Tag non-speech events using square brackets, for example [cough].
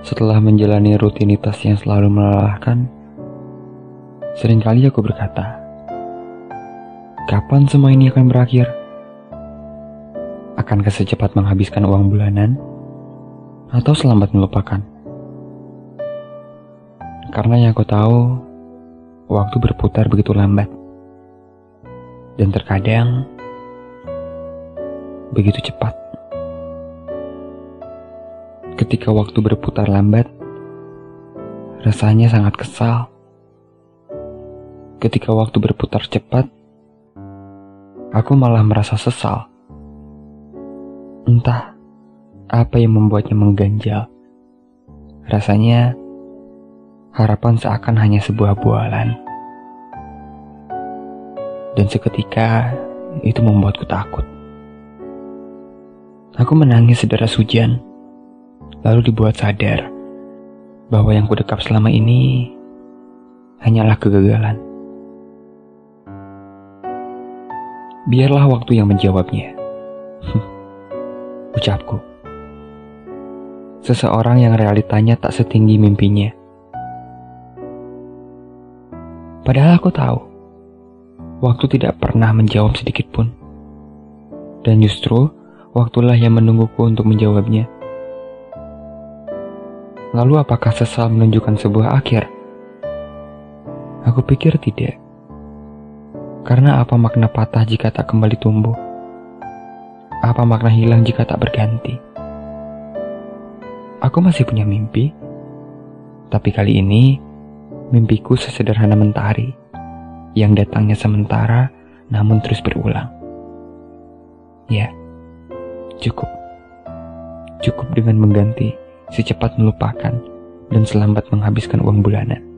Setelah menjalani rutinitas yang selalu melelahkan, sering kali aku berkata, Kapan semua ini akan berakhir? Akankah secepat menghabiskan uang bulanan? Atau selambat melupakan? Karena yang aku tahu, waktu berputar begitu lambat. Dan terkadang, begitu cepat. Ketika waktu berputar lambat, rasanya sangat kesal. Ketika waktu berputar cepat, aku malah merasa sesal. Entah apa yang membuatnya mengganjal. Rasanya harapan seakan hanya sebuah bualan. Dan seketika itu membuatku takut. Aku menangis sederas hujan, lalu dibuat sadar bahwa yang kudekap selama ini hanyalah kegagalan. Biarlah waktu yang menjawabnya. [laughs] Ucapku. Seseorang yang realitanya tak setinggi mimpinya. Padahal aku tahu, waktu tidak pernah menjawab sedikit pun. Dan justru, waktulah yang menungguku untuk menjawabnya. Lalu apakah sesal menunjukkan sebuah akhir? Aku pikir tidak. Karena apa makna patah jika tak kembali tumbuh? Apa makna hilang jika tak berganti? Aku masih punya mimpi. Tapi kali ini, mimpiku sesederhana mentari yang datangnya sementara namun terus berulang. Ya, Cukup. Cukup dengan mengganti, secepat melupakan, dan selambat menghabiskan uang bulanan.